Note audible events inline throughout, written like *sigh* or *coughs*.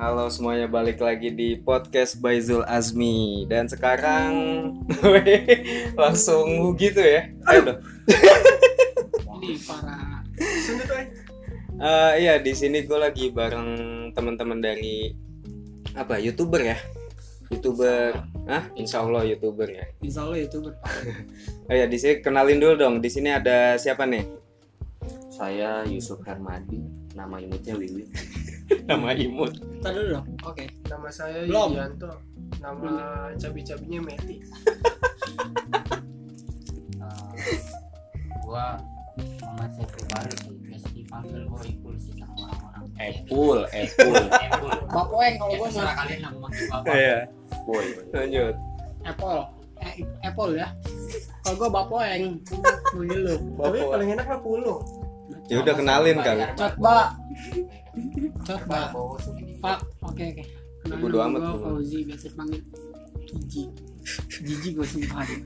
Halo semuanya balik lagi di podcast by Zul Azmi. Dan sekarang *laughs* langsung gitu ya. *laughs* Para Eh, iya di sini gue lagi bareng teman-teman dari apa youtuber ya? Youtuber ah insya Allah youtuber ya. Insya Allah berapa? *laughs* oh ya di sini kenalin dulu dong. Di sini ada siapa nih? Saya Yusuf Hermadi, nama imutnya Wiwi. *laughs* nama imut Tadi dulu dong. Oke. Nama saya Belum. Yulianto. Nama cabi-cabinya Meti. *laughs* Eh, gua Muhammad Saiful Baru sih biasa dipanggil gua Ipul sih sama orang-orang Epul, Epul, Epul Bapoeng kalau gua terserah mah kalian mau manggil bapak iya boy. lanjut Apple. Eh, Apple ya. Kalau gua Bapoeng. Manggil lu. Tapi Bapak. paling enak mah puluh. ya udah kenalin kali Coba. Coba. bawa segini Pak. Oke oke. Kenalin Bodo amat gua. Fauzi biasa dipanggil Gigi. Gigi gua sumpah deh.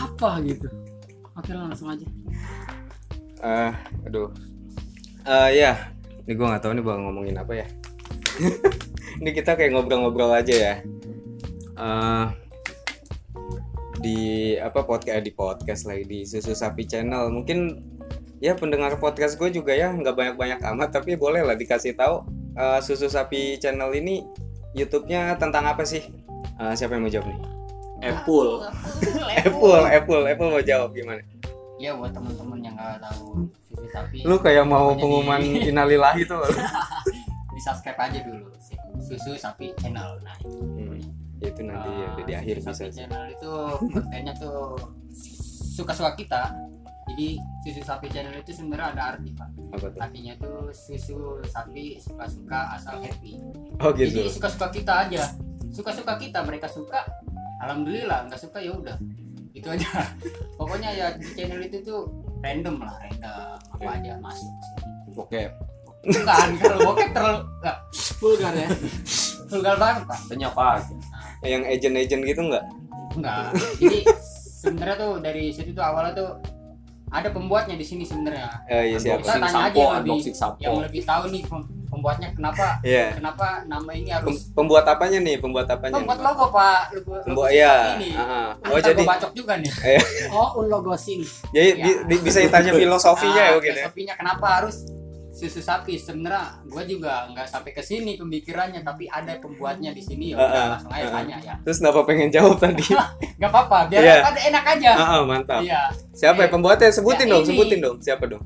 Apa gitu. Oke lah langsung aja. eh aduh eh ya ini gue nggak tahu nih bakal ngomongin apa ya *laughs* ini kita kayak ngobrol-ngobrol aja ya eh di apa podcast di podcast lagi di susu sapi channel mungkin ya pendengar podcast gue juga ya nggak banyak-banyak amat tapi boleh lah dikasih tahu eh, susu sapi channel ini YouTube-nya tentang apa sih? Eh, siapa yang mau jawab nih? Epul. *laughs* Apple Apple Apple mau jawab gimana? Ya buat teman-teman yang nggak tahu susu sapi lu kayak mau pengumuman di- *laughs* innalillahi tuh. *laughs* Di subscribe aja dulu susu sapi channel. Nah Hmm, itu nanti ya Eh, di akhir Susu bisa Sapi sih. channel itu kontennya tuh suka-suka kita jadi susu sapi channel itu sebenarnya ada arti pak Apa tuh? artinya tuh susu sapi suka-suka asal happy Oh gitu. jadi suka-suka kita aja suka-suka kita mereka suka alhamdulillah nggak suka ya udah itu aja *laughs* pokoknya ya di channel itu tuh random lah random apa aja masuk Oke. bukan kalau bokep terlalu nggak Vulgar ya. vulgar banget pak Tanya apa? Yang agent-agent gitu nggak? Enggak. Jadi sebenarnya tuh dari situ tuh awalnya tuh ada pembuatnya di sini sebenarnya. Eh, iya siapa? Kita tanya aja sampo, yang lebih sampo. yang lebih tahu nih pem- pembuatnya kenapa Iya. kenapa nama ini harus Pembuat apanya nih? Pembuat apanya? pembuat logo Pak. Logo, Pembuat logo ya. ini. Ah, Oh, Oh jadi bacok juga nih. Oh, un logo sing. jadi Iya. di- di- bisa ditanya filosofinya ya Ah, mungkin ya. filosofinya kenapa harus susu sapi sebenarnya gue juga nggak sampai ke sini pemikirannya tapi ada pembuatnya di sini ya udah ah, langsung aja ah. tanya ya Terus kenapa pengen jawab tadi? *laughs* nggak apa-apa biar Iya. ada enak aja Ah, ah, mantap. iya Siapa ya pembuatnya? Sebutin Ya, dong, ini. sebutin dong. Siapa dong?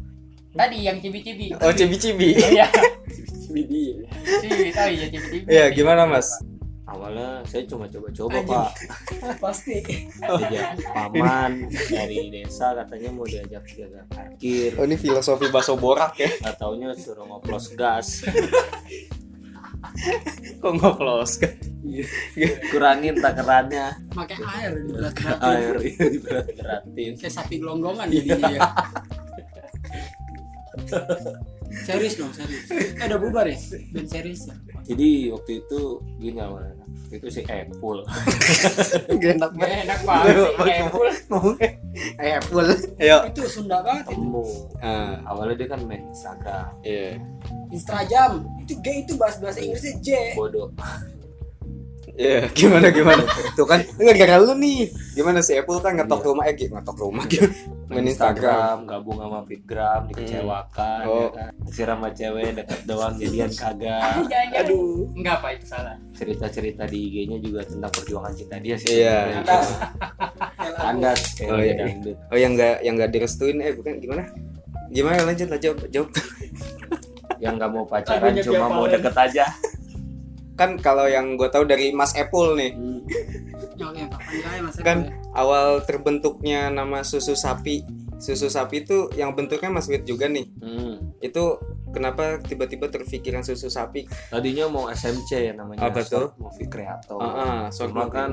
tadi yang cibi-cibi Oh, Cibi-Cibi. iya Widi. cibi tahu ya cibi-cibi Iya, gimana Mas? Awalnya saya cuma coba-coba pak. *laughs* Pasti. Diajak paman dari desa katanya mau diajak jaga parkir. Oh, ini filosofi baso borak ya. Gak taunya suruh ngoplos gas. *laughs* Kok ngoplos kan? Kurangin takarannya Pakai air di berat air itu diberat-beratin. Kayak sapi gelonggongan jadinya ya. *laughs* serius dong, serius. Eh, udah bubar ya? Band serius ya? Jadi waktu itu gini awalnya. Itu si Epul. *laughs* Gak enak Gak enak banget sih, Apple. Apple. Ayo. Itu Sunda banget itu. Ah, Awalnya dia kan main Instagram. iya. Instagram. Itu G itu bahasa bahasa Inggrisnya J. Bodoh. Iya, gimana gimana? *laughs* Tuh kan enggak gara lu nih. Gimana sih Apple kan ngetok Iya. rumah eh ngetok rumah gitu. *laughs* Main Instagram. gabung sama Fitgram dikecewakan Oh. ya kan Disiram sama cewek deket doang *laughs* jadian kagak Jangan-jangan. Aduh. Enggak apa itu salah. cerita-cerita di IG-nya juga tentang perjuangan cinta dia sih Iya. kayak Oh, iya. Oh yang nggak yang nggak direstuin eh bukan gimana? Gimana lanjut lah jawab jawab. yang nggak mau pacaran cuma mau deket aja Kan kalau yang gue tahu dari Mas Apple nih, Mas kan ya? awal terbentuknya nama susu sapi. Susu sapi itu yang bentuknya Mas Wit juga nih. Hmm. Itu kenapa tiba-tiba terpikiran susu sapi? tadinya mau SMC ya namanya Apa tuh? Movie creator Ah, ah, short cuma movie. kan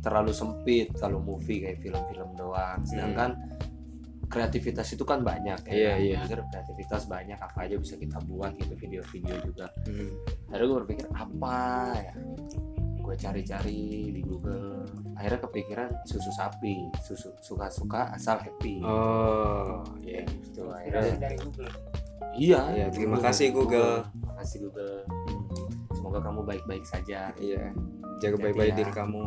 terlalu sempit kalau movie kayak film-film doang sedangkan kreativitas itu kan banyak ya Iya, iya. Pikir kreativitas banyak apa aja bisa kita buat gitu video-video juga Hmm. akhirnya gue berpikir apa ya gue cari-cari di Google akhirnya kepikiran susu sapi susu suka-suka asal happy Oh, iya. gitu Inspirasi akhirnya dari Google. iya Iya, terima kasih, Google. terima kasih Google semoga kamu baik-baik saja iya jaga baik-baik ya. diri kamu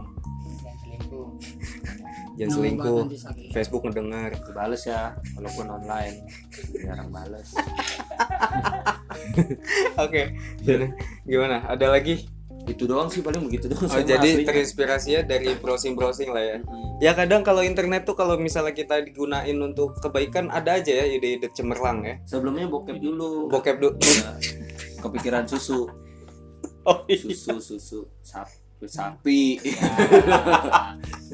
Jangan selingkuh. sakit. Facebook ngedengar dibales ya walaupun online. Jarang bales. *laughs* Oke gimana? Gimana? Ada lagi? Itu doang sih paling begitu doang oh jadi aslinya. terinspirasi ya dari browsing browsing lah ya? Mm. ya kadang kalau internet tuh kalau misalnya kita digunain untuk kebaikan ada aja ya ide-ide cemerlang ya. Sebelumnya bokep dulu. Bokep dulu Ya, kepikiran susu. *laughs* Oh iya. Susu susu sapi sapi *laughs*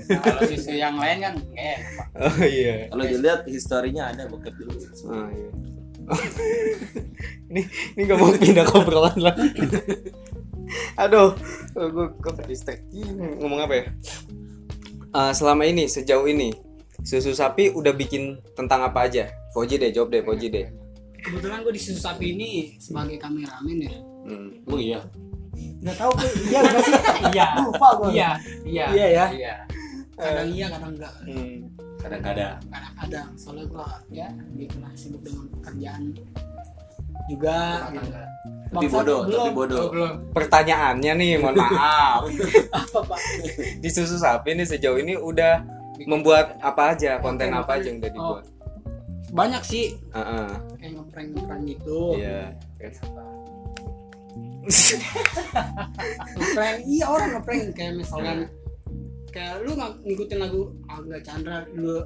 Nah, kalau susu yang lain kan kayak oh iya kalau dilihat historinya ada bokep dulu Oh, iya. ini ini gak mau pindah ke obrolan lagi. Aduh, gue gue distract. Ngomong apa ya? Eh, selama ini, sejauh ini, susu sapi udah bikin tentang apa aja? Poji deh, jawab deh, Poji deh. kebetulan gue di susu sapi ini sebagai kameramen ya Hmm. oh iya nggak tahu gue iya nggak sih? Iya. Lupa gue iya iya. Iya ya? iya. Kadang iya kadang enggak Hmm. kadang-kadang. Kadang-kadang. Soalnya gue ya gitu lah sibuk dengan pekerjaan. Juga gitu. bodoh belum, tapi bodoh. Oh, belum. Pertanyaannya nih, mohon maaf. *laughs* apa pak? Di susu sapi nih sejauh ini udah membuat apa aja, konten apa aja yang udah Oh. dibuat? banyak sih. Heeh. kayak ngeprank ngeprank gitu. Iya. Ngeprank. Iya orang ngeprank. Kayak misalkan kayak lu nggak ngikutin lagu Angga Chandra lu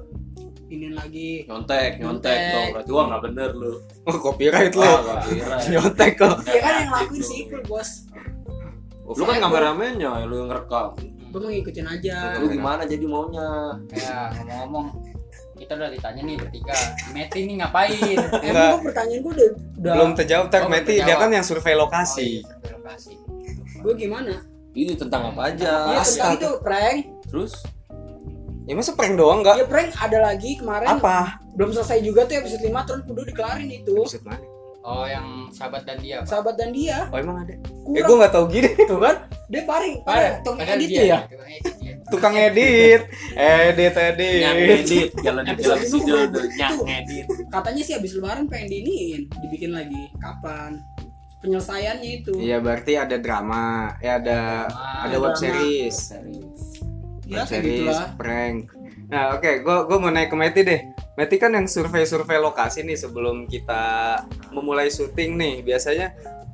ini lagi. Nyontek nyontek dong. Berarti wah nggak bener lu. Oh, copyright lo. Wah, nggak kira. Nyontek kok. ya kan yang lakuin si Ipul bos. Lu kan kameramennya lu yang ngerekam. Gue mau ngikutin aja. Lu gimana jadi maunya? Ya ngomong-ngomong kita udah ditanya nih bertiga Meti nih ngapain? *laughs* Emang gue pertanyaan gue udah, udah Belum terjawab, Tar. Oh, Meti, dia kan yang survei oh, lokasi. iya, survei lokasi. Gue gimana? Ini tentang apa aja? Ya tentang itu prank. Terus? Ya masa prank doang enggak? ya prank ada lagi kemarin. Apa? belum selesai juga tuh episode 5 terus kudu dikelarin itu. Episode mana? oh yang sahabat dan dia Pak. sahabat dan dia. Oh emang ada? Eh kurang. gue nggak tahu gini. tuh kan? Dia paring paring tong edit ya tukang edit edit, edit nyang edit. edit jalan di dalam Episode studio dulu. tuh nyang edit katanya sih habis lebaran pengen diiniin dibikin lagi kapan penyelesaiannya itu Iya berarti ada drama, ya ada Drama. ada Ada web drama. series, ya web series, gitulah prank. Nah oke, gue gue mau naik ke Meti deh. Meti kan yang survei-survei lokasi nih sebelum kita memulai syuting nih. Biasanya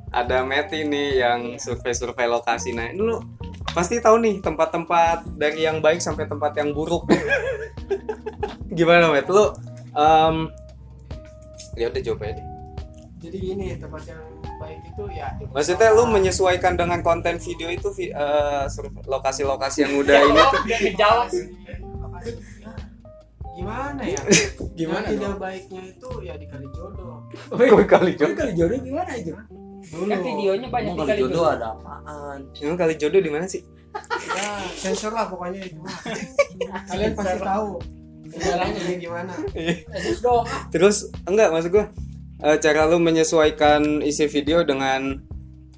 ada Meti nih yang survei-survei lokasi. Nah ini lu pasti tahu nih tempat-tempat dari yang baik sampai tempat yang buruk. Gimana Met? Lu em, ya udah jawab aja deh. jadi gini tempat yang baik itu ya Maksudnya lu menyesuaikan dengan konten video itu eh, sur- lokasi-lokasi yang udah ini tuh *laughs* ya, gimana ya *laughs* Gimana yang tidak baiknya itu ya di kali jodoh Kok kali Tapi jodoh. kali jodoh gimana itu dulu kan videonya banyak Emang kali jodoh ada apaan Emang kali jodoh di mana sih? ya sensor lah pokoknya itu mah. *laughs* kalian pasti tahu jalannya ini gimana ah. Terus enggak maksud gua eh, cara lu menyesuaikan isi video dengan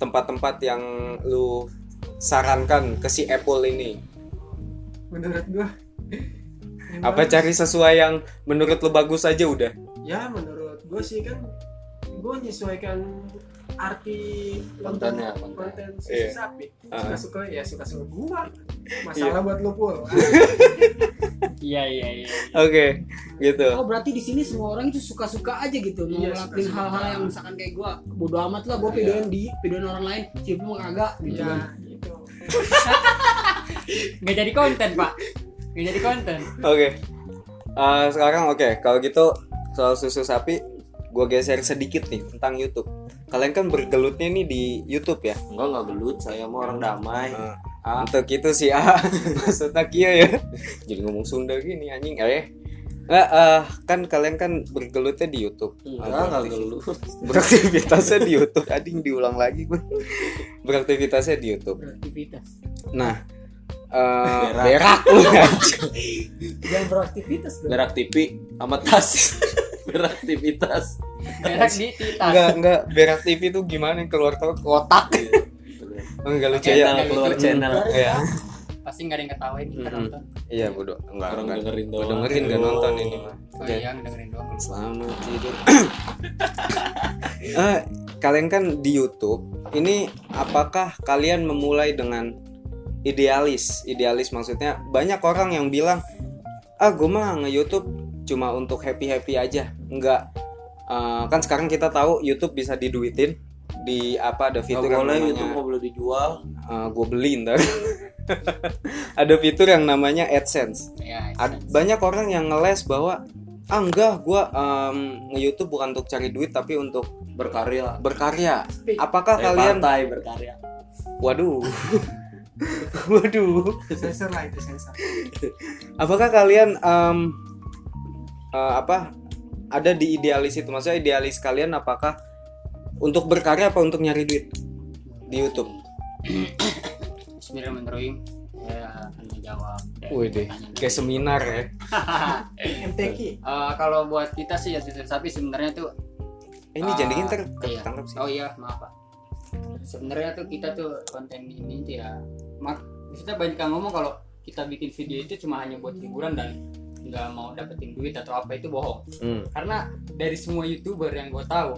tempat-tempat yang lu sarankan ke si Apple ini. menurut gua Apa cari sesuai yang menurut lu bagus aja udah? ya menurut gue sih kan gue menyesuaikan arti Kontennya, konten susu Iya. sapi Ah. suka suka ya suka suka gua masalah buat lu pul iya iya iya Oke, gitu. Oh berarti di sini semua orang itu suka-suka aja gitu mau Iya, ngelakuin hal-hal yang misalkan kayak gua bodo amat lah gua Iya. videoin di videoin orang lain si mau kagak gitu kan. ya gitu *laughs* nggak jadi konten pak nggak jadi konten Oke. Eh, sekarang oke, kalau gitu soal susu sapi gua geser sedikit nih tentang YouTube. Kalian kan bergelutnya nih di YouTube ya. enggak enggak gelut saya mau orang damai Eh, ah Untuk itu sih ah *laughs* maksudnya kia ya. Jadi ngomong Sunda gini anjing eh. Nggak, eh, kan kalian kan bergelutnya di YouTube. enggak Ah, enggak gelut *laughs* Beraktivitasnya di YouTube. Anjing diulang lagi gue. Beraktivitasnya di YouTube. beraktivitas Nah, eh Berak. berak lu *laughs* jangan beraktivitas dong berak TV sama tas beraktivitas berak di titas Enggak, enggak berak TV tuh gimana yang keluar tuh kotak. Oh, enggak lucu channel ya. keluar channel Iya. pasti nggak ada yang ketawain kita nonton Iya, bodoh. Enggak, orang enggak. dengerin doang dengerin gak nonton ini mah. oh iya dengerin doang Selamat tidur. *coughs* Eh, kalian kan di YouTube ini apakah kalian memulai dengan idealis idealis maksudnya banyak orang yang bilang ah gue mah nge YouTube cuma untuk happy happy aja enggak Eh, kan sekarang kita tahu YouTube bisa diduitin di apa ada Gak fitur yang boleh namanya YouTube mau boleh dijual. gue beli ntar. *laughs* Ada fitur yang namanya AdSense. Ya Ad- banyak orang yang ngeles bahwa ah enggak gue nge YouTube bukan untuk cari duit tapi untuk Berkarya. berkarya. Apakah Kayak kalian partai berkarya. waduh. *laughs* Waduh. Sensor lah itu sensor. Apakah kalian em, eh, apa ada di idealis itu. Maksudnya idealis kalian apakah untuk berkarya apa untuk nyari duit? Di YouTube. Bismillahirrahmanirrahim. Saya akan menjawab Wih kayak seminar ya. *laughs* MTQ Eh, kalau buat kita sih ya sapi sebenarnya tuh Eh, ini Ah, jangan dikit ntar iya. ketangkap sih. Oh iya maaf pak. Sebenarnya tuh kita tuh konten ini tuh ya mak kita banyak yang ngomong kalau kita bikin video itu cuma hanya buat hiburan dan nggak mau dapetin duit atau apa itu bohong. Hmm. karena dari semua youtuber yang gue tahu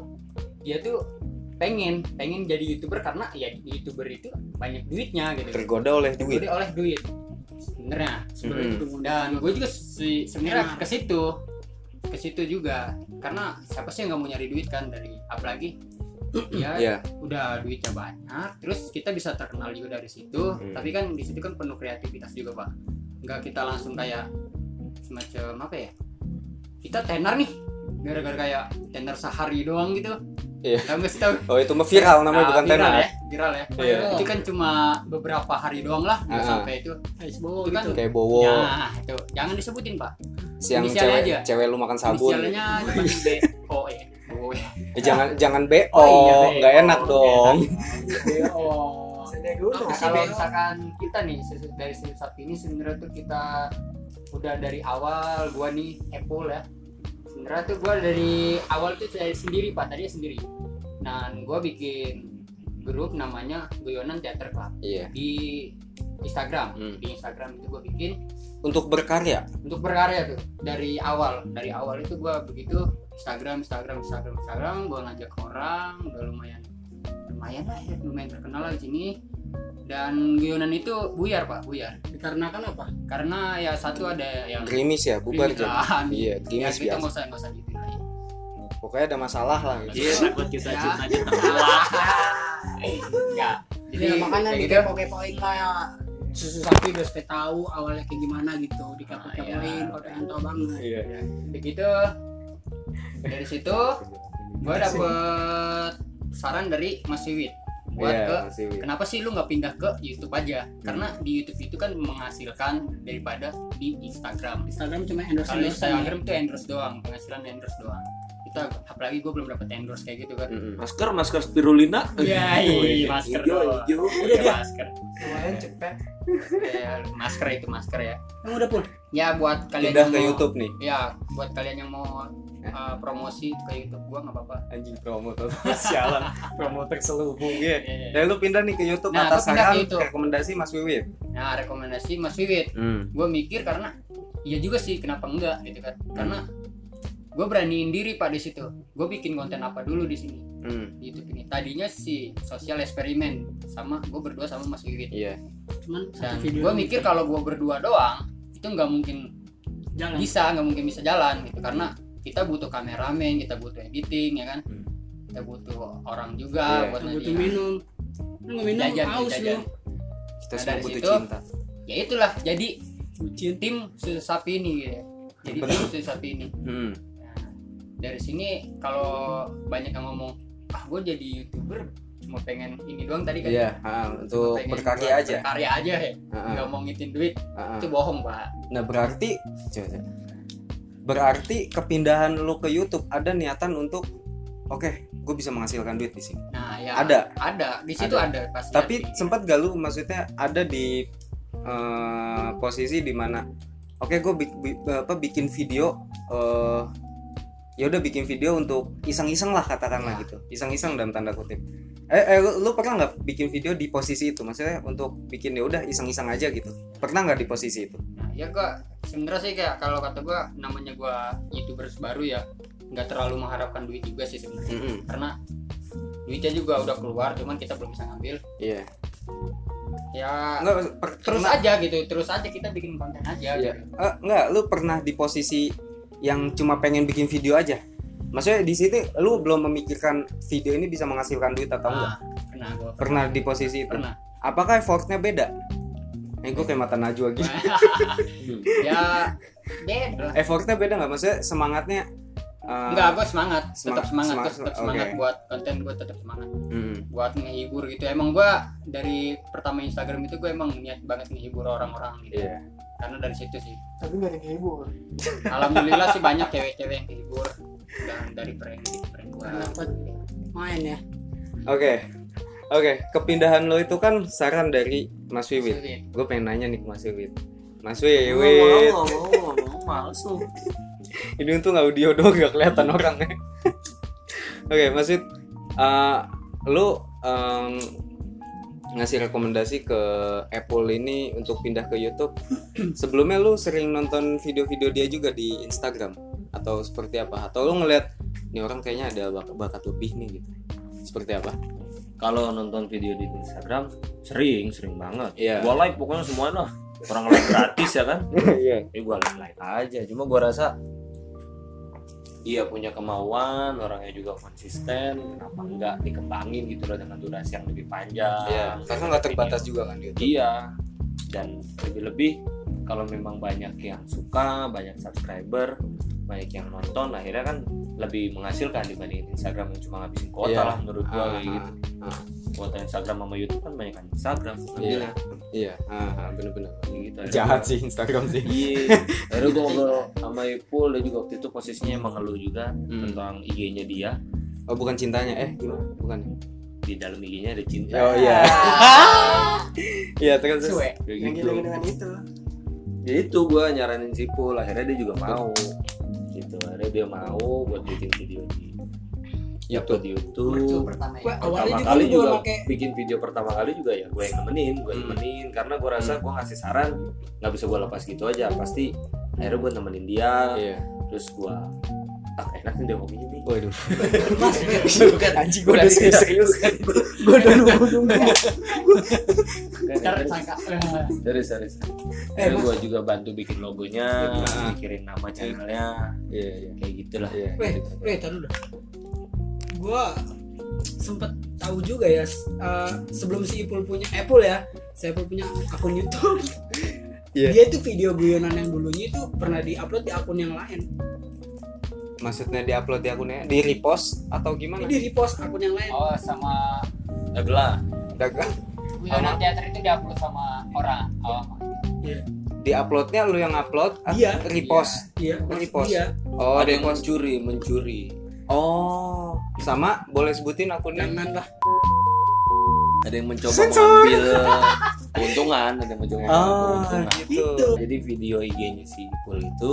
dia tuh pengen pengen jadi youtuber karena ya youtuber itu banyak duitnya gitu. Tergoda oleh duit. Tergoda oleh duit. Sebenarnya sebelum Mm-mm. itu gue juga si, sebenarnya ke situ ke situ juga. Karena siapa sih yang nggak mau nyari duit kan dari apalagi *clears throat* ya Iya. udah duitnya banyak terus kita bisa terkenal juga dari situ. Hmm. tapi kan di situ kan penuh kreativitas juga pak. Nggak kita langsung kayak semacam apa ya kita tenar nih gara-gara kayak tenar sehari doang gitu Iya. Tahu oh itu mah viral namanya Nah, bukan viral tenar ya viral ya Iya. itu kan cuma beberapa hari doang lah nggak Ah. sampai itu Facebook Itu kan gitu kayak bowo Nah, itu jangan disebutin, Pak. siang inisialnya cewek aja. cewek lu makan sabun Inisialnya cuma B O E. O *laughs* E. Eh, jangan jangan bo Oh, iya, BO. nggak enak dong Oh. Nah, kalau misalkan kita nih dari sini saat ini sebenarnya tuh kita udah dari awal gua nih Apple ya. Sebenarnya tuh gua dari awal tuh saya sendiri Pak, tadinya sendiri. Nah, gua bikin grup namanya Guyonan Theater Club iya di Instagram. Hmm. Di Instagram itu gua bikin untuk berkarya untuk berkarya tuh dari awal dari awal itu gua begitu Instagram Instagram Instagram Instagram gua ngajak orang udah lumayan lumayan lah ya lumayan terkenal lah di sini. Dan guyonan itu buyar pak buyar. Dikarenakan apa? Karena ya satu ada yang gerimis ya bubar jadi. lah. iya ya kita nggak biasa usah nggak usah gitu lah. Ya pokoknya ada masalah lah. Gitu Iya, takut kita Ya. cita-cita enggak. Jadi ya makanya gitu kepo-kepoin lah. Ya susu sapi udah saya tahu awalnya kayak gimana gitu di kepo-kepoin Ah, iya. kau pengen tahu banget. Iya. Begitu. Dari situ gua dapet saran dari Mas Wiwit buat Iya, ke kenapa sih lu nggak pindah ke YouTube aja? Karena di YouTube itu kan menghasilkan daripada di Instagram. Instagram cuma endorse kalau Instagram itu endorse doang penghasilan endorse doang. Kita apalagi gue belum dapat endorse kayak gitu kan. Masker masker spirulina. Iya, *laughs* iya, masker hijau doang. hijau Iya, masker. Lumayan cepet. Ya, masker itu masker ya. Yang udah pun ya buat kalian pindah yang ke mau- YouTube nih. Ya buat kalian yang mau uh, promosi ke YouTube gua nggak apa-apa. Anjing promotor. *laughs* Sialan. Promotor selubung ya Iya, iya. dan lu pindah nih ke YouTube Nah, atas gua pindah ke saran YouTube. rekomendasi Mas Wiwit. Nah rekomendasi Mas Wiwit. Hmm. gue mikir karena iya juga sih kenapa enggak gitu kan. Karena gue beraniin diri pak di situ. Gue bikin konten apa dulu di sini. Hmm. di YouTube ini. Tadinya si sosial eksperimen sama gue berdua sama Mas Wiwit. Iya. Cuman dan gue mikir kalau gue berdua doang itu nggak mungkin jalan. bisa nggak mungkin bisa jalan gitu. Karena kita butuh kameramen kita butuh editing ya kan? Hmm. kita butuh orang juga Iya. buat Kita butuh nanti- minum. Lu nggak minum Jajan, haus jajan. lu. Kita Nah, semua dari butuh situ- cinta. ya itulah. Jadi tim susu sapi ini gitu ya. jadi tim susu sapi ini. Hmm. Nah, dari sini kalau banyak yang ngomong ah gue jadi youtuber cuma pengen ini doang tadi kan? Iya ah, Cuma untuk berkarya buat aja. berkarya aja ya. Nggak mau ngitin duit. Ah. itu bohong pak. Nah berarti coba, coba. Berarti kepindahan lu ke YouTube ada niatan untuk oke gue bisa menghasilkan duit di sini nah ya Ada? ada di situ ada, pasti tapi ada. sempat gak lu maksudnya ada di eh, posisi di mana oke gue apa bikin video eh ya udah bikin video untuk iseng-iseng lah katakanlah Ya. gitu iseng-iseng dalam tanda kutip eh, eh lu, lu pernah nggak bikin video di posisi itu maksudnya untuk bikin ya udah iseng-iseng aja gitu pernah nggak di posisi itu Nah, ya gua sebenarnya sih kayak kalau kata gua namanya gua youtubers baru ya nggak terlalu mengharapkan duit juga sih sebenarnya Mm-mm. karena duitnya juga udah keluar cuman kita belum bisa ngambil Iya. ya Enggak per- terus pernah aja gitu terus aja kita bikin konten aja Iya. gitu. Eh, enggak, lu pernah di posisi yang cuma pengen bikin video aja? Maksudnya di situ lu belum memikirkan video ini bisa menghasilkan duit atau enggak? Nah, pernah gua Pernah di posisi itu? pernah Apakah effortnya beda? Eh, gue kayak mata Najwa *laughs* gitu. ya beda. Effortnya beda nggak? Maksudnya semangatnya? eh, Enggak, gue semangat, tetap Semangat- semangat, semangat, gua tetap semangat oke. buat konten gue tetap semangat mm, buat ngehibur gitu. Emang gue dari pertama Instagram itu gue emang niat banget ngehibur orang-orang gitu. Iya. Karena dari situ sih. tapi nggak ada yang hibur Alhamdulillah sih banyak cewek-cewek yang kehibur dan dari gue. dapat main ya Oke, oke. Kepindahan lo itu kan saran dari Mas Wiwit. Gue pengen nanya nih ke Mas Wiwit. Mas Wiwit, mau mau mau males lu ini untung audio doang gak kelihatan orangnya. *laughs* Oke, Mas Wiwit, eh, lu em, ngasih rekomendasi ke Apple ini untuk pindah ke YouTube. *clears throat* Sebelumnya lu sering nonton video-video dia juga di Instagram atau seperti apa? Atau lu ngeliat ini orang kayaknya ada bak- bakat lebih nih gitu. Seperti apa? kalau nonton video di Instagram sering sering banget Iya. gua like pokoknya semua lah orang like gratis ya kan *laughs* Iya. ya gua like like aja cuma gua rasa dia punya kemauan orangnya juga konsisten kenapa enggak dikembangin gitu loh dengan durasi yang lebih panjang Iya, karena nggak terbatas juga kan YouTube. iya dan lebih-lebih kalau memang banyak yang suka banyak subscriber banyak yang nonton akhirnya kan lebih menghasilkan dibandingin Instagram yang cuma ngabisin kuota Iya. lah menurut gua Ah, kayak gitu ah, kuota Instagram sama YouTube kan banyak kan Instagram Iya, ngambilnya. iya, ah, ah, bener-bener. Gitu Jahat sih Instagram sih. Iya, akhirnya gue ngobrol sama Ipul dia juga waktu itu posisinya emang ngeluh juga Hmm. tentang IG-nya dia Oh bukan cintanya, eh gimana? Bukan. di dalam IG-nya ada cinta. Oh iya. *laughs* Iya terus. terus. Suwe. Yang gitu. dengan itu Ya itu gue nyaranin si Ipul, akhirnya dia juga mau. Gitu, akhirnya dia mau buat bikin video di YouTube. di Itu YouTube. pertama Gua ya. awalnya Pertama kali juga pakai bikin video pertama kali juga ya gue yang nemenin, gue yang Hmm. nemenin karena gue rasa gue ngasih saran nggak bisa gue lepas gitu aja pasti akhirnya gue nemenin dia Iya. terus gue ah enak nih dia hobinya nih Waduh. *laughs* bukan Anjing gue udah serius. serius. gue udah nunggu nunggu. Serius, serius. Eh, Akhirnya gue juga bantu bikin logonya, Ah. mikirin nama channelnya, Iya, iya. kayak gitulah. Iya. Weh, weh, taruh dah. Gua sempet tahu juga ya eh, sebelum si Ipul punya Apple ya, si Apple punya akun YouTube. Iya. Dia tuh video guyonan yang dulunya itu pernah diupload di akun yang lain. Maksudnya diupload di akunnya, di repost atau gimana? Jadi repost akun yang lain. Oh sama Adalah, Dagang. guyonan teater itu diupload sama orang awam. Di uploadnya lu yang upload, ah, Iya. repost. Iya, maksud Repost. dia. Oh, ada yang mencuri, mencuri. Oh, sama boleh sebutin akunnya? Jangan lah. Ada yang mencoba Sensor. mengambil keuntungan, ada yang mencoba mengambil Oh, keuntungan. gitu. Jadi video IG-nya si Ipul itu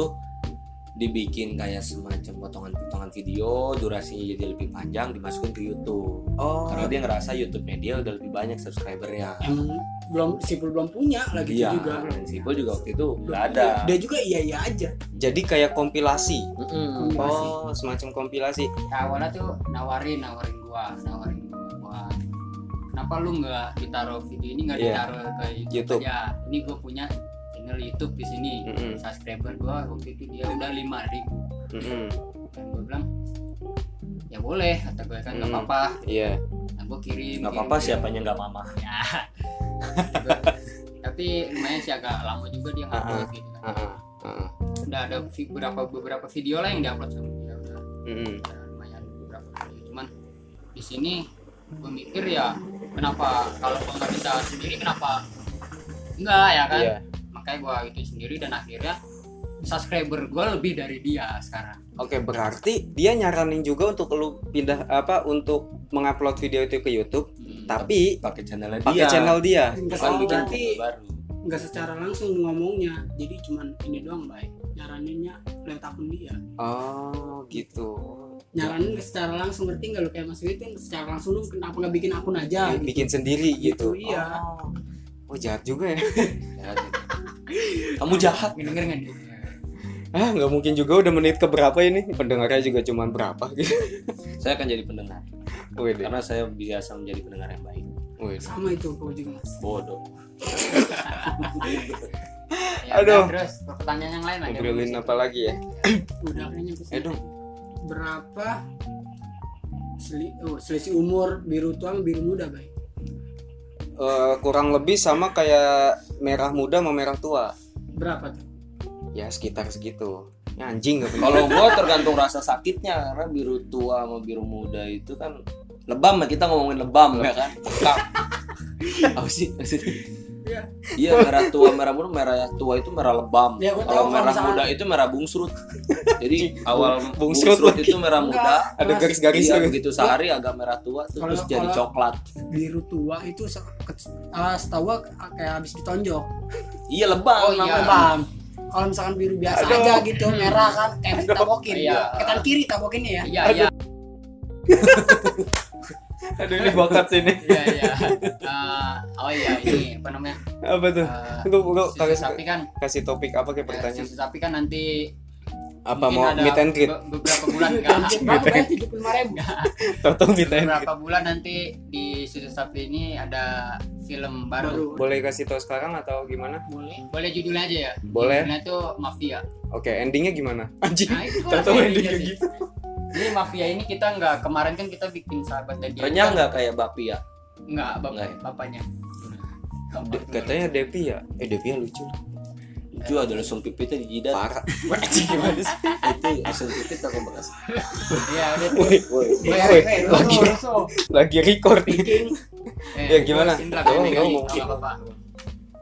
dibikin kayak semacam potongan-potongan video, durasinya jadi lebih panjang, dimasukin ke YouTube. Oh, Karena dia ngerasa YouTube-nya dia udah lebih banyak subscribernya. Emang belum si Ipul belum punya lagi Iya, juga. dan si Ipul juga waktu itu Belum nggak ada. Dia juga iya iya aja. jadi kayak kompilasi. Mm-mm. Oh, semacam kompilasi. Nah, awalnya tuh nawarin, nawarin gua, nawarin gua. kenapa lu nggak ditaruh video ini nggak Iya. ditaruh ke YouTube, YouTube. aja? Ini gua punya channel YouTube di sini. Mm-mm. Subscriber gua waktu itu dia udah lima ribu. Mm-mm. Dan gua bilang ya boleh kata gue kan nggak Hmm. apa-apa. Iya. Nah, gua kirim. Nggak apa-apa siapanya nggak mama. *laughs* Ya. Tapi lumayan sih agak lama juga dia ngupload gitu kan. Ah, ah, ah. Udah ada beberapa beberapa video lah yang diupload sama dia udah. Mm-mm. Ya, lumayan beberapa video cuman di sini gue mikir ya kenapa kalau gue nggak bisa sendiri kenapa enggak ya kan Iya. Makanya gue itu sendiri dan akhirnya subscriber gue lebih dari dia sekarang Oke, berarti dia nyaranin juga untuk lu pindah apa untuk mengupload video itu ke YouTube, Hmm. tapi Pakai channelnya dia. pakai channel dia. Enggak Bukan oh, bikin berarti channel baru. nggak secara langsung ngomongnya. Jadi cuman ini doang baik. Nyaraninnya lewat akun dia. Oh, gitu. Nyaranin secara langsung ngerti nggak lu kayak Mas Wit kan secara langsung lu kenapa nggak bikin akun aja? gitu. Bikin sendiri gitu. Gitu, iya. Oh. Oh, jahat juga ya. *laughs* Ya, gitu. Kamu jahat. denger nggak nih Ah, nggak mungkin juga udah menit ke berapa ini? Pendengarnya juga cuma berapa gitu. *laughs* Saya akan jadi pendengar. Wih, deh. karena saya biasa menjadi pendengar yang baik Wih, deh. sama itu kau juga mas bodoh *laughs* Ya, Aduh. terus pertanyaan yang lain ada ngobrolin apa lagi ya udah kayaknya bisa. eh dong berapa seli, oh, selisih umur biru tua sama biru muda baik Eh, kurang lebih sama kayak merah muda sama merah tua. Berapa tuh? Ya sekitar segitu. Ya, anjing gak kalau gua tergantung rasa sakitnya karena biru tua sama biru muda itu kan lebam kita ngomongin lebam ya kan? *laughs* Apa sih maksudnya Iya. iya merah tua merah muda merah tua itu merah lebam Ya, tahu kalau merah misalkan- muda itu merah bungsrut jadi awal bungsrut bungsrut, itu merah muda ada garis-garis iya, gitu. begitu sehari agak merah tua terus jadi kalau- coklat biru tua itu ah, setahu gua kayak habis ditonjok iya lebam Oh, iya. namanya. Bam. kalau misalkan biru biasa Aduh. aja gitu merah kan kayak tabokin Iya. ketan kiri tabokinnya ya iya iya *laughs* aduh ini bakat sini. Iya iya. Eh, oh iya ini apa namanya? Apa tuh? Eh, Lu, lu susu kasih, sapi kan? kasih topik apa kayak ya, pertanyaan? Susu sapi kan nanti apa mau ada meet and greet? be- beberapa bulan kan? *laughs* Berapa bayar tujuh puluh lima ribu. Toto meet and greet. beberapa bulan nanti di susu sapi ini ada film baru, baru. Boleh kasih tahu sekarang atau gimana? Boleh. Boleh judulnya aja ya. Boleh. judulnya tuh mafia. Oke endingnya gimana? Anjing nah itu Toto kan endingnya sih. gitu. Ini mafia ini kita nggak kemarin kan kita bikin sahabat dan dia renyah nggak kayak bapia nggak bap Nggak ya? bapaknya. De- katanya Devi ya? Eh Devi ya lucu itu ada langsung pipitnya di jidat. Parah. *laughs* Gimana sih? Itu langsung pipit aku bekas. Iya *laughs* udah. Woi lagi lagi record *laughs* Eh, Ya, gimana?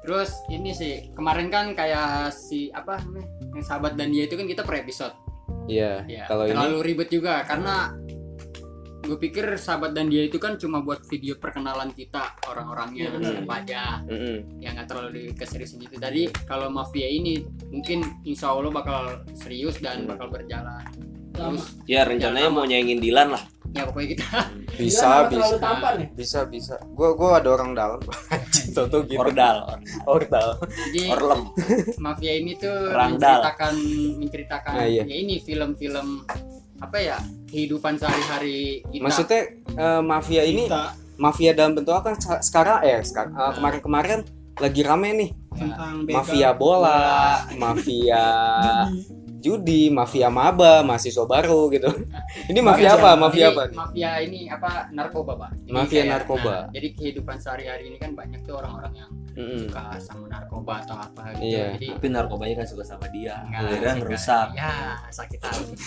terus ini sih kemarin kan kayak si apa namanya yang sahabat dan dia itu kan kita per episode. iya Ya, kalau ini. terlalu ribet juga karena gue pikir sahabat dan dia itu kan cuma buat video perkenalan kita orang-orangnya Iya, benar. siapa aja. Mm-mm. yang nggak terlalu keseriusan gitu. Tadi kalau mafia ini mungkin insya Allah bakal serius dan bakal berjalan. Terus ya rencananya mau nyaingin Dilan lah. Ya pokoknya kita bisa bisa terlalu tampan ya? Bisa bisa. Gua gua ada orang dalam. *laughs* Anjing Toto gitu. Ordal. Ordal. Jadi orlem. mafia ini tuh Rangdal. menceritakan menceritakan Ah, iya. ya ini film-film apa ya kehidupan sehari-hari kita. Maksudnya eh, mafia ini Kita. mafia dalam bentuk apa? Sekarang eh sekarang eh, kemarin-kemarin lagi rame nih. Tentang begal. mafia bola mafia *laughs* judi mafia maba mahasiswa baru gitu. *laughs* Ini mafia apa? Mafia apa? nih? mafia ini apa? Narkoba pak. Jadi Mafia kayak, narkoba. nah, jadi kehidupan sehari-hari ini kan banyak tuh orang-orang yang Mm-mm. suka sama narkoba atau apa gitu. Iya. jadi tapi narkobanya kan suka sama dia. Nggak akhirnya ngerusak ya sakit hati. *laughs*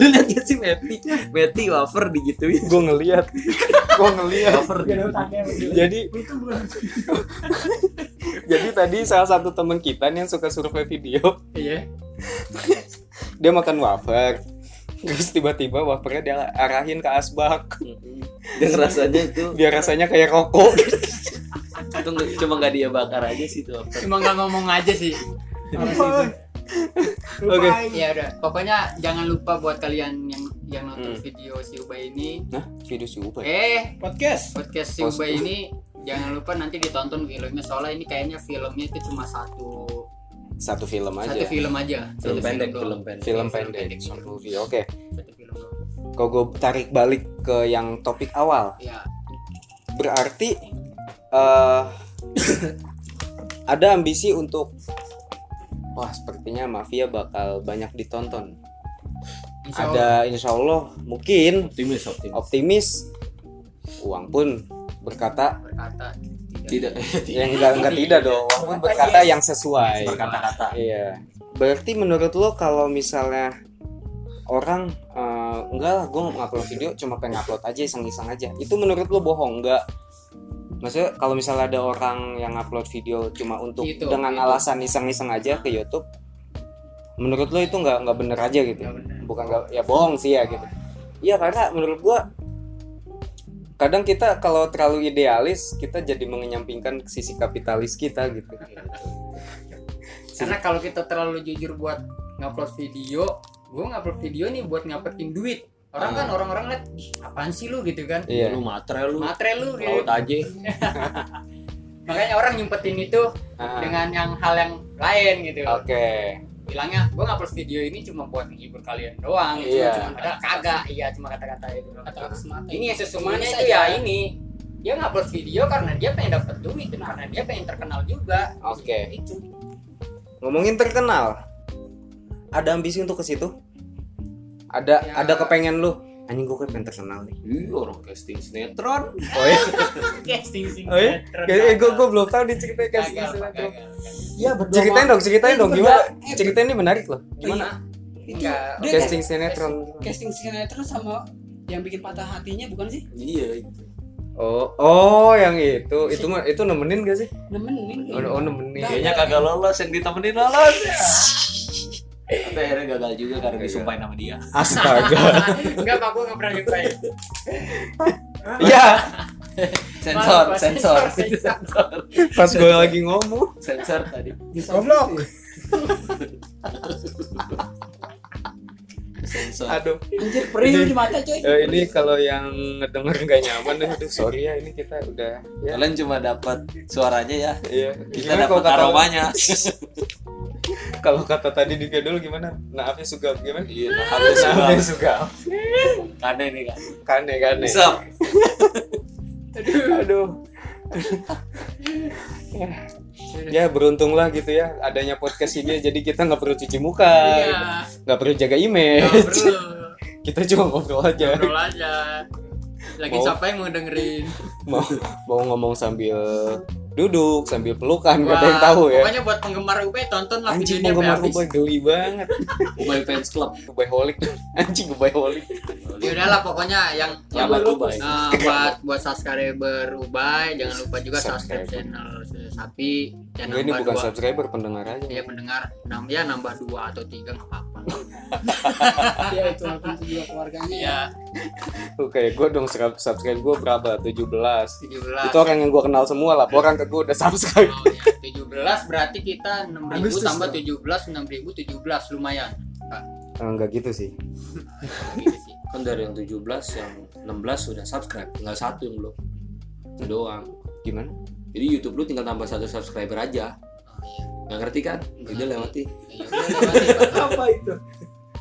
Lu lihat gak sih Meti? Meti wafer digituin. Gue ngeliat. *laughs* Gue ngeliat. Wafer jadi itu bukan jadi tadi salah satu teman kita nih yang suka survei video. Iya. *laughs* Dia makan wafer. Terus tiba-tiba wafernya dia arahin ke asbak. Dan rasanya itu biar rasanya kayak rokok. Itu nggak- cuma nggak dia bakar aja sih tuh wafer. Cuma nggak ngomong aja sih. Oke. ya udah pokoknya jangan lupa buat kalian yang yang nonton Hmm. video si Ubay ini. Nah video si Ubay? Eh podcast? podcast si Ubay ini jangan lupa nanti ditonton filmnya soalnya ini kayaknya filmnya itu cuma satu satu film aja. Satu film aja. Film Satu pendek doang. film pendek. Film Film pendek. pendek. satu video oke. Satu film doang. kalau gue tarik balik ke yang topik awal? Ya. Berarti eh *coughs* ada ambisi untuk wah sepertinya mafia bakal banyak ditonton. Insya Allah. ada insya Allah mungkin optimis optimis. optimis uang pun berkata. Berkata tidak. yang enggak enggak tidak dong. uang pun berkata yang sesuai. Berkata-kata. Iya. Berarti menurut lo kalau misalnya orang eh, enggak lah gue ngupload video cuma pengen upload aja iseng-iseng aja. Itu menurut lo bohong? Enggak. Maksudnya kalau misalnya ada orang yang upload video cuma untuk Gitu, dengan gitu. alasan iseng-iseng aja ke YouTube menurut lo itu nggak nggak bener aja gitu? Nggak bener. bukan nggak ya bohong sih ya gitu. Iya karena menurut gua kadang kita kalau terlalu idealis kita jadi mengenyampingkan sisi kapitalis kita gitu. *laughs* Karena kalau kita terlalu jujur buat ngupload video gue ngupload video nih buat ngapetin duit. Orang kan orang-orang liat "Ih, apaan sih lu? gitu kan. Iya. Lu matre lu. Matre lu gitu. laut aja. *laughs* Makanya orang nyempetin itu Ah, dengan yang hal yang lain gitu. Oke bilangnya gue ngupload video ini cuma buat menghibur kalian doang. Gitu. Iya. cuma ada kagak. Iya cuma kata-kata itu kata-kata semata ini ya sesungguhnya Ini itu ya ini. Dia ngupload video karena dia pengen dapat duit dan karena dia pengen terkenal juga. Oke. itu. Ngomongin terkenal ada ambisi untuk ke situ? Ada Ya. ada kepengen lu anjing gue pengen terkenal nih. Ih, orang casting sinetron. Oh *laughs* ya casting sing oh ya gue gue belum tahu nih ceritanya casting sinetron. gagal, gagal. Iya berdua. ceritain dong ceritain Eh, dong itu gimana? Ceritain ini menarik loh. Iya. gimana? Enggak. Dia casting sinetron. casting sinetron sama yang bikin patah hatinya bukan sih? Iya oh oh yang itu. Itu mah itu nemenin gak sih? Nemenin. Oh, oh nemenin. Kayaknya kagak lolos yang ditemenin lolos tapi akhirnya gagal juga karena Gagal. disumpahin sama dia. Astaga. *laughs* Enggak pak gue nggak pernah nyumpain *laughs* ya sensor sensor. sensor pas gue lagi ngomong. Sensor tadi. Goblok. *laughs* sensor. Aduh. Anjir perih di mata coy. Eh, ini kalau yang ngedenger nggak nyaman deh aduh *laughs* sorry ya ini kita udah ya. Kalian cuma dapat suaranya ya. Iya. Kita Gimana kalau dapat kata aromanya. *laughs* Kalau kata tadi di video dulu gimana? Naafnya suka gimana? Iya habis suka naafnya suka karena ini kan kane kane bisa. *laughs* Aduh ya beruntunglah gitu ya adanya podcast ini jadi kita nggak perlu cuci muka iya. nggak perlu jaga image. Perlu. *laughs* Kita cuma ngobrol aja. Ngobrol aja. Lagi Mau- siapa yang mau dengerin? *laughs* Mau mau ngomong sambil duduk sambil pelukan gak ada Wah, yang tahu ya. pokoknya buat penggemar UB tonton lah anjing penggemar Ubay geli banget. Ubay fans club. Ubay holik anjing Ubay holik ya udahlah pokoknya yang yang Selamat buat, Ubay. eh, buat buat subscriber Ubay jangan lupa juga subscribe Subscribe. channel Sapi. Dan ini nambah bukan dua. subscriber pendengar aja. Ya pendengar. Nam ya nambah dua atau tiga nggak apa-apa *laughs* ya itu itu juga keluarganya ya. Ya Oke, gue dong sub- subscribe gue berapa? 17 tujuh belas. Itu orang yang gue kenal semua laporan ke gue udah subscribe. Oh ya tujuh belas berarti kita enam ribu Agustus tambah dong. tujuh belas enam ribu tujuh belas. Lumayan Kak, Enggak gitu sih. Gitu sih. Kan dari yang 17 yang 16 sudah subscribe. Tinggal satu yang belum. Itu doang. Gimana? jadi YouTube lu tinggal tambah satu subscriber aja. Oh iya nggak ngerti kan? Udah lewati. Ya udah, lewati, apa itu?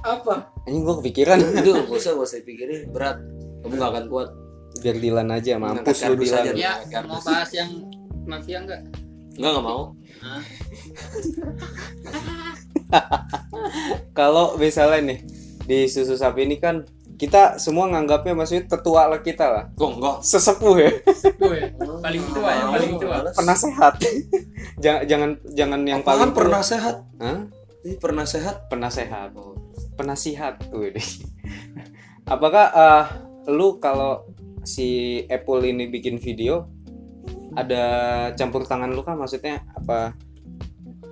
Apa? Anjing gue kepikiran. *laughs* Itu gak usah gak usah pikirin berat. Kamu gak akan kuat. Biar Dilan aja, mampus lu Dilan. aja. ya mau bahas yang mafia enggak Enggak nggak mau. Hah? *laughs* Kalau misalnya nih Di susu sapi ini kan Kita semua nganggapnya maksudnya tetua lah kita lah. Enggak? Sesepuh ya. Gue paling tua ya paling tua. Pernah sehat. *laughs* Jangan, jangan jangan yang paling Apaan pernah sehat? Hah? Ih, pernah sehat? Pernah sehat. Penasihat tuh ini *laughs* Apakah eh, lu kalau si Apple ini bikin video ada campur tangan lu kan maksudnya apa?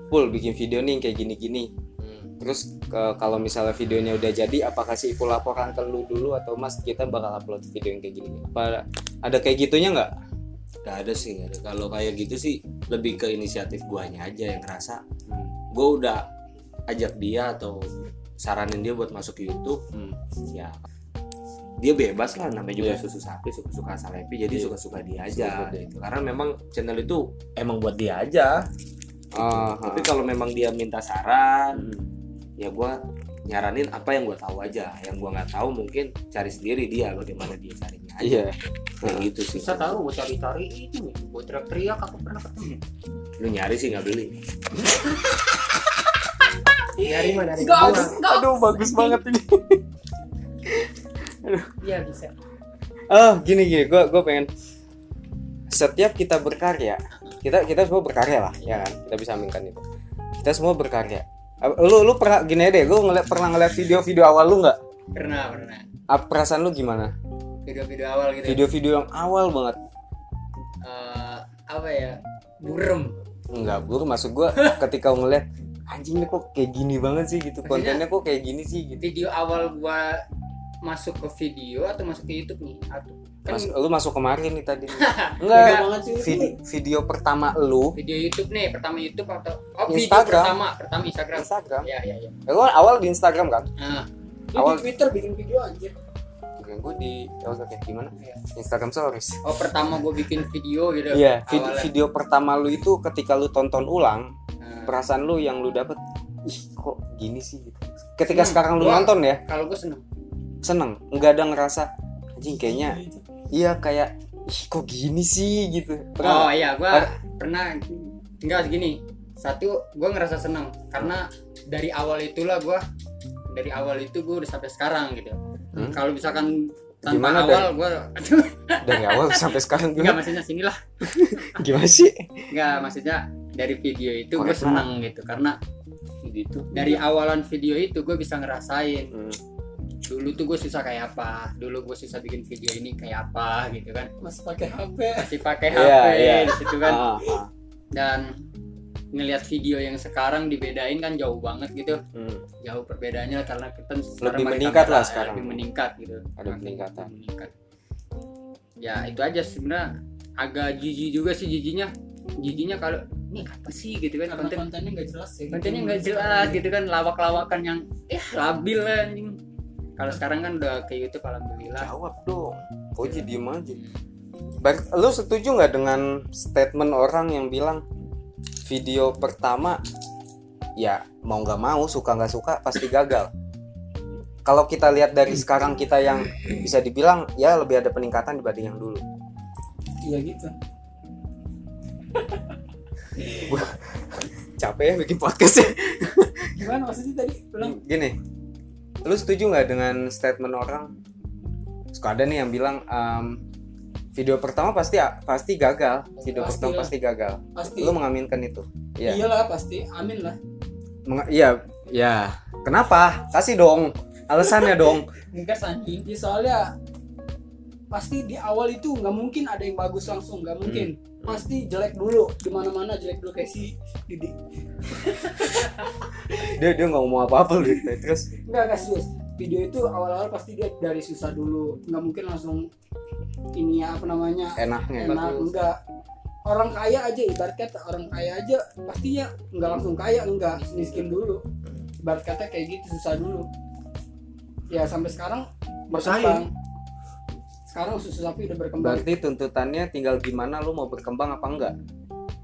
Pul bikin video nih kayak gini-gini terus ke- kalau misalnya videonya udah jadi apakah si Ipul laporan ke lu dulu atau mas kita bakal upload video yang kayak gini apa ada kayak gitunya nggak Gak ada sih ada. kalau kayak gitu sih lebih ke inisiatif guanya aja yang ngerasa Hmm. gue udah ajak dia atau saranin dia buat masuk ke YouTube Hmm. ya dia bebas lah namanya juga Iya. susu sapi suka suka salepi jadi Iya. suka suka dia aja gitu karena memang channel itu emang buat dia aja Ah, tapi ah. kalau memang dia minta saran Hmm. Ya gua nyaranin apa yang gua tahu aja. Yang gua nggak tahu mungkin cari sendiri dia bagaimana dia carinya aja. Iya. Kayak gitu sih. Bisa tahu gue cari-cari itu gue teriak-teriak aku pernah ketemu. Lu nyari sih nggak beli. Dari mana? Dari gua. enggak. aduh bagus banget ini. Iya bisa. oh gini gini. Gue gue pengen setiap kita berkarya kita kita semua berkarya lah ya kan? Kita bisa aminkan itu. Kita semua berkarya lu lu pernah gini deh gue ngeliat pernah ngeliat video-video awal lu nggak Pernah, pernah. Apa perasaan lu gimana Video-video awal gitu. ya. video-video yang awal banget Eh, apa ya? Burem. Enggak, bro, maksud gua *laughs* ketika ngeliat anjing ini kok kayak gini banget sih gitu. Kontennya kok kayak gini sih gitu. Video awal gua masuk ke video atau masuk ke YouTube nih? Atau kan Mas, lu masuk kemarin nih tadi. *laughs* Beda Enggak, banget sih. video, video pertama lu video YouTube nih, pertama YouTube atau oh video Instagram. pertama, pertama Instagram. Instagram. Ya, ya, ya. Ya, gua awal di Instagram kan? Nah, Lu Awal- di Twitter bikin video anjir Bukan gue di oh, oke gimana? Iya. Instagram stories. oh pertama gua bikin video gitu. Iya, vid- Awalnya. video pertama lu itu ketika lu tonton ulang, Nah, perasaan lu yang lu dapet ih kok gini sih gitu ketika Seneng. sekarang lu Gua- nonton ya kalau gue seneng seneng. Nggak ada ngerasa anjing kayaknya iya kayak ih kok gini sih? Gitu. Oh pernah iya gue pernah. enggak gini. Satu gue ngerasa seneng. Karena dari awal itulah gue dari awal itu gue udah sampai sekarang gitu. Hmm. kalau misalkan tanpa Gimana, awal gue *laughs* dari awal sampai sekarang enggak gimana? maksudnya sinilah *laughs* gimana sih? Enggak maksudnya dari video itu gue seneng gitu. Karena gitu. dari awalan video itu gue bisa ngerasain. Hmm. Dulu tuh gue susah kayak apa. Dulu gue susah bikin video ini kayak apa gitu kan. Masih pakai HP masih pakai Iya, HP iya. di situ kan. Ah, ah. dan ngelihat video yang sekarang dibedain kan jauh banget gitu. Hmm. jauh perbedaannya karena kita Lebih meningkat kamera, lah sekarang. lebih meningkat gitu. Ada peningkatan. meningkat. Ya itu aja sebenarnya. Agak jijik juga sih jijinya jijinya kalau ini apa sih? gitu kan karena konten kontennya nggak jelas ya kontennya nggak jelas gitu kan. Lawak-lawakan yang eh labil lah anjing kalau sekarang kan udah kayak gitu alhamdulillah. Jawab dong. Kok jadi diem aja Bar- lu setuju nggak dengan statement orang yang bilang video pertama ya mau nggak mau suka nggak suka pasti gagal. Kalau kita lihat dari sekarang kita yang bisa dibilang ya lebih ada peningkatan dibanding yang dulu. Iya gitu. *laughs* Capek ya bikin podcast ya. Gimana maksudnya tadi? Gini lu setuju nggak dengan statement orang? Suka ada nih yang bilang em, video pertama pasti pasti gagal. Video Pastilah. pertama pasti gagal. Pasti. Lu mengaminkan itu? Iya. iyalah pasti. Amin lah. Iya ya kenapa? Kasih dong. Alasannya dong. *laughs* Enggak anjing Ya, soalnya pasti di awal itu nggak mungkin ada yang bagus langsung nggak mungkin. Hmm. pasti jelek dulu di mana jelek dulu kayak si Didi. *laughs* Dia dia nggak ngomong apa apa loh terus? Nggak nggak serius. Video itu awal-awal pasti dia dari susah dulu. Nggak mungkin langsung ini ya apa namanya enaknya enak enggak orang kaya aja ibarat kata orang kaya aja pastinya nggak langsung kaya enggak miskin dulu. Ibarat kata kayak gitu susah dulu. Ya sampai sekarang berkembang sekarang susu sapi udah berkembang. Berarti tuntutannya tinggal gimana lu mau berkembang apa enggak?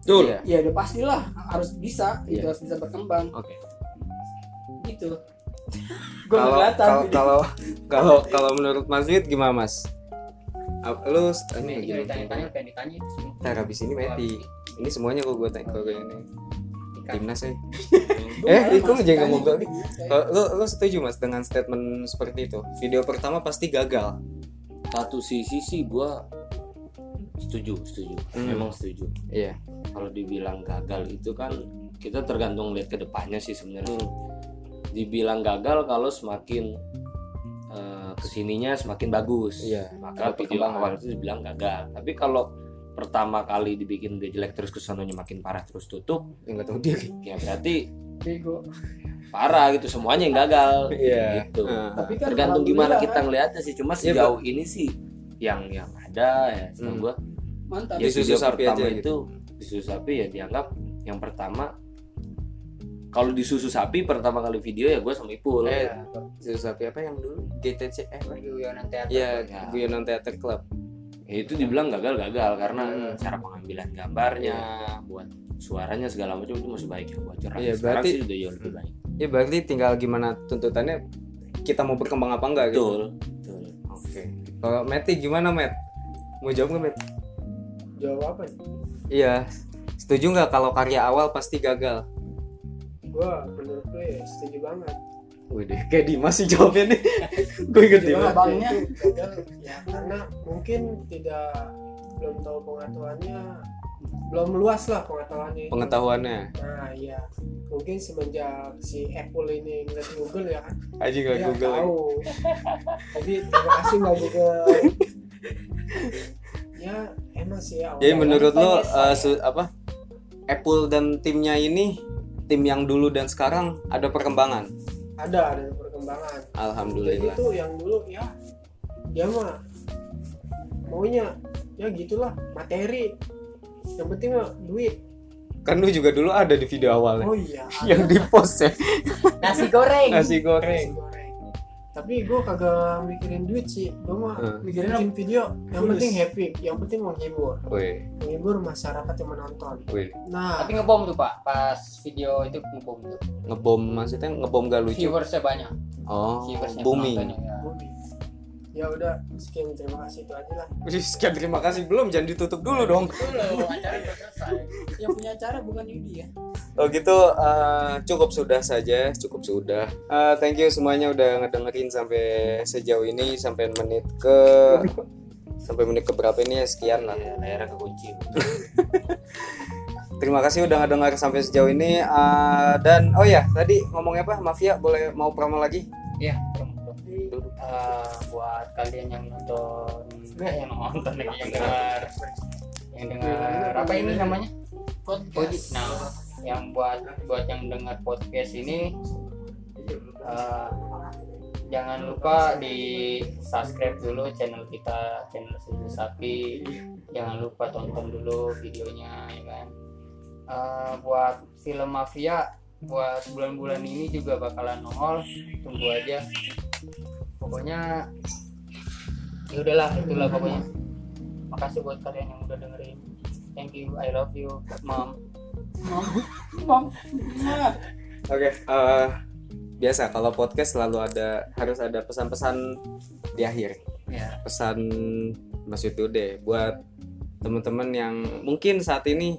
Betul. Iya. ya udah pastilah harus bisa itu Iya. harus bisa berkembang. Oke. Gitu. *laughs* Gue kalau kalau kalau kalau kalau menurut Mas Wid gimana Mas? Lu ini gini, ditanya-tanya pengen ditanya itu sih ntar habis ini Meti ini semuanya kok gue tanya gue ini. Timnas ya *laughs* Eh, itu ngobrol. gitu. Kalau lu, lu setuju mas dengan statement seperti itu? Video pertama pasti gagal Satu sisi sih gua setuju, setuju. Hmm. Memang setuju. iya Kalau dibilang gagal itu kan kita tergantung lihat ke depannya sih sebenarnya. Hmm. Dibilang gagal kalau semakin eh, ke sininya semakin bagus. Iya, Maka video awal itu dibilang gagal. Tapi kalau pertama kali dibikin dia jelek terus kesannya makin parah terus tutup, nggak tahu diri ya berarti Bego. Parah gitu semuanya yang gagal. Iya. Gitu. Nah, Tapi kan tergantung gimana kita ngelihatnya sih cuma Iya, sejauh ini sih yang yang ada ya Hmm. gua mantap. ya Disusu video sapi pertama aja itu gitu. disusu sapi ya dianggap yang pertama kalau disusu sapi pertama kali video ya gue sama Ipul eh susu sapi apa yang dulu GTC eh guyonan teater Iya, Ya. Guyonan Theater Club. ya itu dibilang gagal-gagal karena Hmm. cara pengambilan gambarnya buat suaranya segala macam itu masih baik ya buat cerah Iya, sekarang berarti- sih udah jauh lebih baik Ya berarti tinggal gimana tuntutannya kita mau berkembang apa enggak gitu. betul betul Oke. Kalau Meti gimana Met? Mau jawab nggak Met? jawab apa nih Iya. Setuju nggak kalau karya awal pasti gagal? gue menurut gue ya setuju banget Wih deh, kayak Dimas sih jawabnya nih. *laughs* Gue inget Dimas. banget abangnya. ya, ya karena mungkin tidak belum tahu pengetahuannya belum luas lah pengetahuannya itu. Pengetahuannya. nah iya mungkin semenjak si Apple ini ngeliat Google ya kan Aja nggak dia Google. tahu jadi terima kasih mbak Google *laughs* ya emang sih ya Jadi menurut lo Banyak eh, su- apa? Apple dan timnya ini tim yang dulu dan sekarang ada perkembangan. ada ada perkembangan jadi Alhamdulillah. itu yang dulu ya dia mah maunya ya gitulah materi yang penting mah duit Kan lu juga dulu ada di video awalnya. oh iya *laughs* Yang di post ya nasi goreng nasi Nasi goreng. tapi gue kagak mikirin duit sih gue mah Hmm. mikirin bikin video yang Fulus. penting happy yang penting menghibur Wih, menghibur masyarakat yang menonton wih. nah Tapi ngebom tuh pak, pas video itu ngebom tuh. Ngebom maksudnya ngebom gak lucu. Viewersnya banyak. Oh, Viewersnya booming. ya. bumi ya udah sekian terima kasih itu aja lah Sekian terima kasih belum, jangan ditutup dulu dong. Dulu acara udah selesai. yang punya acara bukan Yudi ya Oh gitu, eh, cukup sudah saja, cukup sudah. Eh, thank you semuanya udah ngedengerin sampai sejauh ini, sampai menit ke sampai menit ke berapa ini ya sekian lah. ya, layarnya kekunci *laughs* Terima kasih udah ngedengar sampai sejauh ini. Eh, dan oh ya, tadi ngomongnya apa? Mafia boleh mau promo lagi? Iya, Eh, buat kalian yang nonton, enggak yang *laughs* nonton. lagi yang dengar, yang dengar apa ini namanya? Podcast. Nah, yang buat buat yang dengar podcast ini eh, jangan lupa di subscribe dulu channel kita channel Susu Sapi. Jangan lupa tonton dulu videonya ya kan? Eh, buat film mafia buat bulan-bulan ini juga bakalan nongol. Tunggu aja pokoknya ya udahlah itulah pokoknya. Makasih buat kalian yang udah dengerin. Thank you I love you mom. Bang, nah, Oke, eh, biasa kalau podcast selalu ada harus ada pesan-pesan di akhir. ya Pesan Mas Yutu deh buat teman-teman yang mungkin saat ini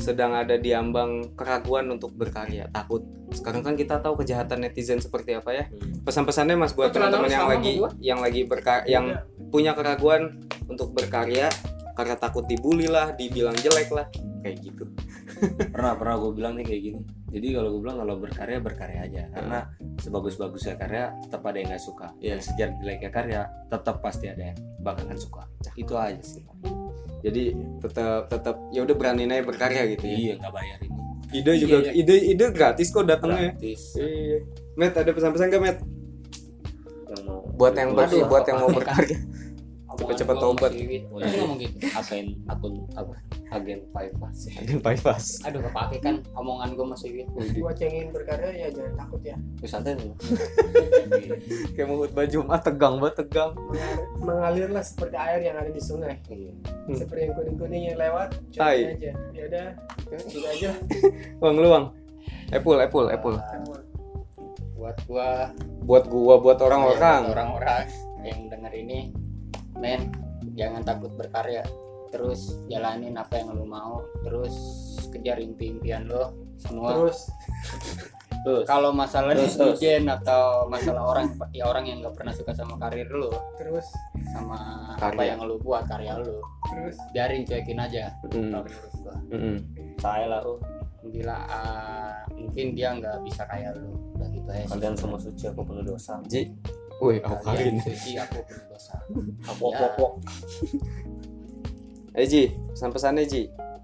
sedang ada di ambang keraguan untuk berkarya, takut. Sekarang kan kita tahu kejahatan netizen seperti apa ya. Pesan-pesannya Mas buat teman-teman yang lagi yang lagi berka yang punya keraguan untuk berkarya karena takut dibully lah, dibilang jelek lah, kayak gitu. *laughs* pernah pernah gue bilang nih kayak gini. Jadi kalau gue bilang kalau berkarya berkarya aja. Karena sebagus-bagusnya karya tetap ada yang nggak suka. Iya. dan sejarah jeleknya karya tetap pasti ada yang bakalan suka. Itu aja sih Jadi tetap tetap ya udah beraniin aja berkarya gitu ya. iya nggak bayar ini Ide juga Iya, ide ide gratis kok datangnya. gratis Iya. Met ada pesan-pesan gak Met? yang mau Buat yang ber, Aduh, buat yang mau berkarya. *laughs* Omongan gua tobat. iya. ngomong gitu agen akun apa agen Paypas Ada bypass. aduh kepake kan omongan gue masih buat yang ingin berkarya ya jangan takut ya Wih, santai nih *laughs* Kayak mau khutbah Jumat tegang banget tegang. Mengalir- mengalirlah seperti air yang ada di sungai Iya. Hmm. seperti yang kuning-kuning yang lewat cuekin aja ya udah gitu aja *laughs* Bang lu Bang. Apple, Apple, Apple. buat gua Buat gua, buat buat orang-orang. orang-orang yang denger ini men jangan takut berkarya. Terus jalanin apa yang lu mau terus kejar impi-impian lo semua. Terus. Terus. Kalau masalah Terus, netizen atau masalah orang ya orang yang nggak pernah suka sama karir lu terus. sama Karya. apa yang lu buat karya lu terus. biarin cuekin aja. Mm, mm, saya lah oh. Bila ah, mungkin dia nggak bisa kayak lu. Udah gitu aja kalian semua suci aku penuh dosa. Ji. Woi, aku Kalian kawin. suci aku penuh dosa aku Ya. pok pok Eh Ji, pesan-pesannya Ji.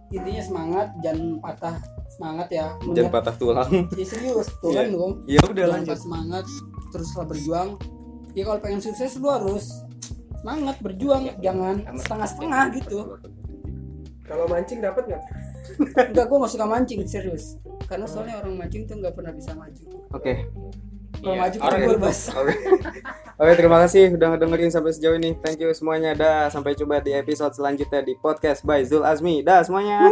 intinya semangat jangan patah semangat ya Jangan patah tulang. ya serius tuh kan Iya. dong Ya udah jangan lanjut. patah semangat teruslah berjuang ya kalau pengen sukses lu harus semangat berjuang jangan setengah-setengah gitu kalau mancing dapat nggak enggak gue gak suka mancing serius karena soalnya orang mancing tuh nggak pernah bisa maju Oke. Kalau Iya. maju Oke. kabur bas Oke. Oke, terima kasih udah ngedengerin sampai sejauh ini. Thank you semuanya. Dah, sampai jumpa di episode selanjutnya di podcast by Zul Azmi. Dah semuanya.